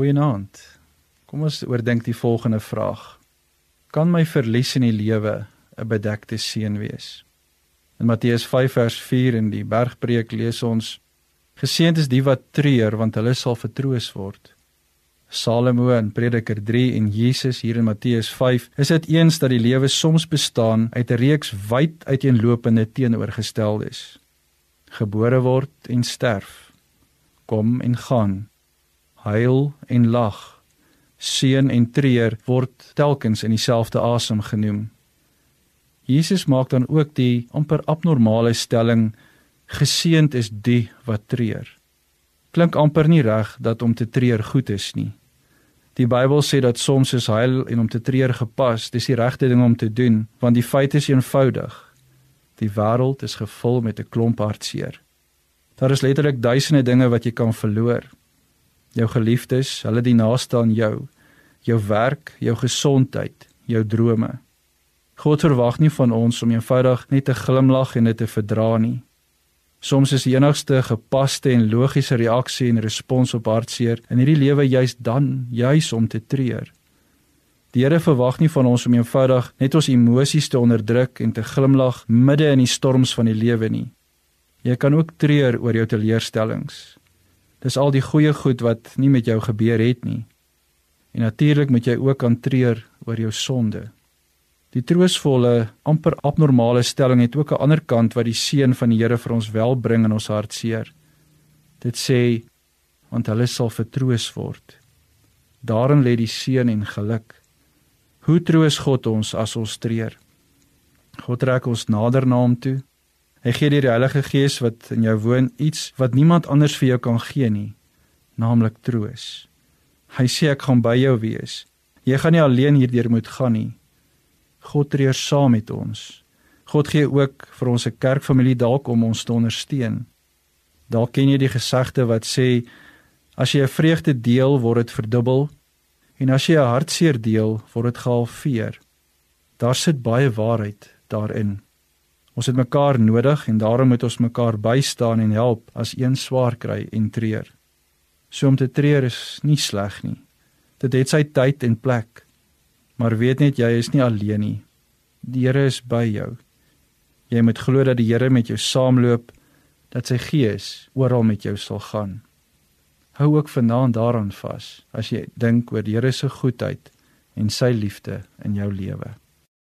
Goeienaand. Kom ons oordink die volgende vraag. Kan my verlies in die lewe 'n bedekte seën wees? In Matteus 5 vers 4 in die Bergpreek lees ons: Geseënd is die wat treur, want hulle sal vertroos word. Salomo in Prediker 3 en Jesus hier in Matteus 5 is dit eens dat die lewe soms bestaan uit 'n reeks wyd uiteenlopende teenoorgesteldes. Gebore word en sterf. Kom en gaan. Huil en lag. Seën en treur word telkens in dieselfde asem genoem. Jesus maak dan ook die amper abnormale stelling geseënd is die wat treur. Klink amper nie reg dat om te treur goed is nie. Die Bybel sê dat soms is huil en om te treur gepas, dis die regte ding om te doen, want die feit is eenvoudig. Die wêreld is gevul met 'n klomp hartseer. Daar is letterlik duisende dinge wat jy kan verloor. Jou geliefdes, hulle die naaste aan jou, jou werk, jou gesondheid, jou drome. God verwag nie van ons om eenvoudig net te glimlag en dit te verdra nie. Soms is die enigste gepaste en logiese reaksie en respons op hartseer in hierdie lewe juis dan juis om te treur. Die Here verwag nie van ons om eenvoudig net ons emosies te onderdruk en te glimlag midde in die storms van die lewe nie. Jy kan ook treur oor jou teleurstellings. Dis al die goeie goed wat nie met jou gebeur het nie. En natuurlik moet jy ook aan treur oor jou sonde. Die troostvolle, amper abnormale stelling het ook 'n ander kant wat die seën van die Here vir ons wel bring in ons hartseer. Dit sê want hulle sal vertroos word. Daarin lê die seën en geluk. Hoe troos God ons as ons treur? God trek ons nader na hom toe. Hy gee die Heilige Gees wat in jou woon iets wat niemand anders vir jou kan gee nie, naamlik troos. Hy sê ek gaan by jou wees. Jy gaan nie alleen hierdeur moet gaan nie. God treur saam met ons. God gee ook vir ons 'n kerkfamilie dalk om ons te ondersteun. Dalk ken jy die gesegde wat sê as jy 'n vreugde deel, word dit verdubbel en as jy 'n hartseer deel, word dit gehalveer. Daar sit baie waarheid daarin. Ons het mekaar nodig en daarom moet ons mekaar bystaan en help as een swaar kry en treur. So om te treur is nie sleg nie. Dit het sy tyd en plek. Maar weet net jy is nie alleen nie. Die Here is by jou. Jy moet glo dat die Here met jou saamloop, dat sy Gees oral met jou sal gaan. Hou ook vanaand daaraan vas as jy dink oor die Here se goedheid en sy liefde in jou lewe.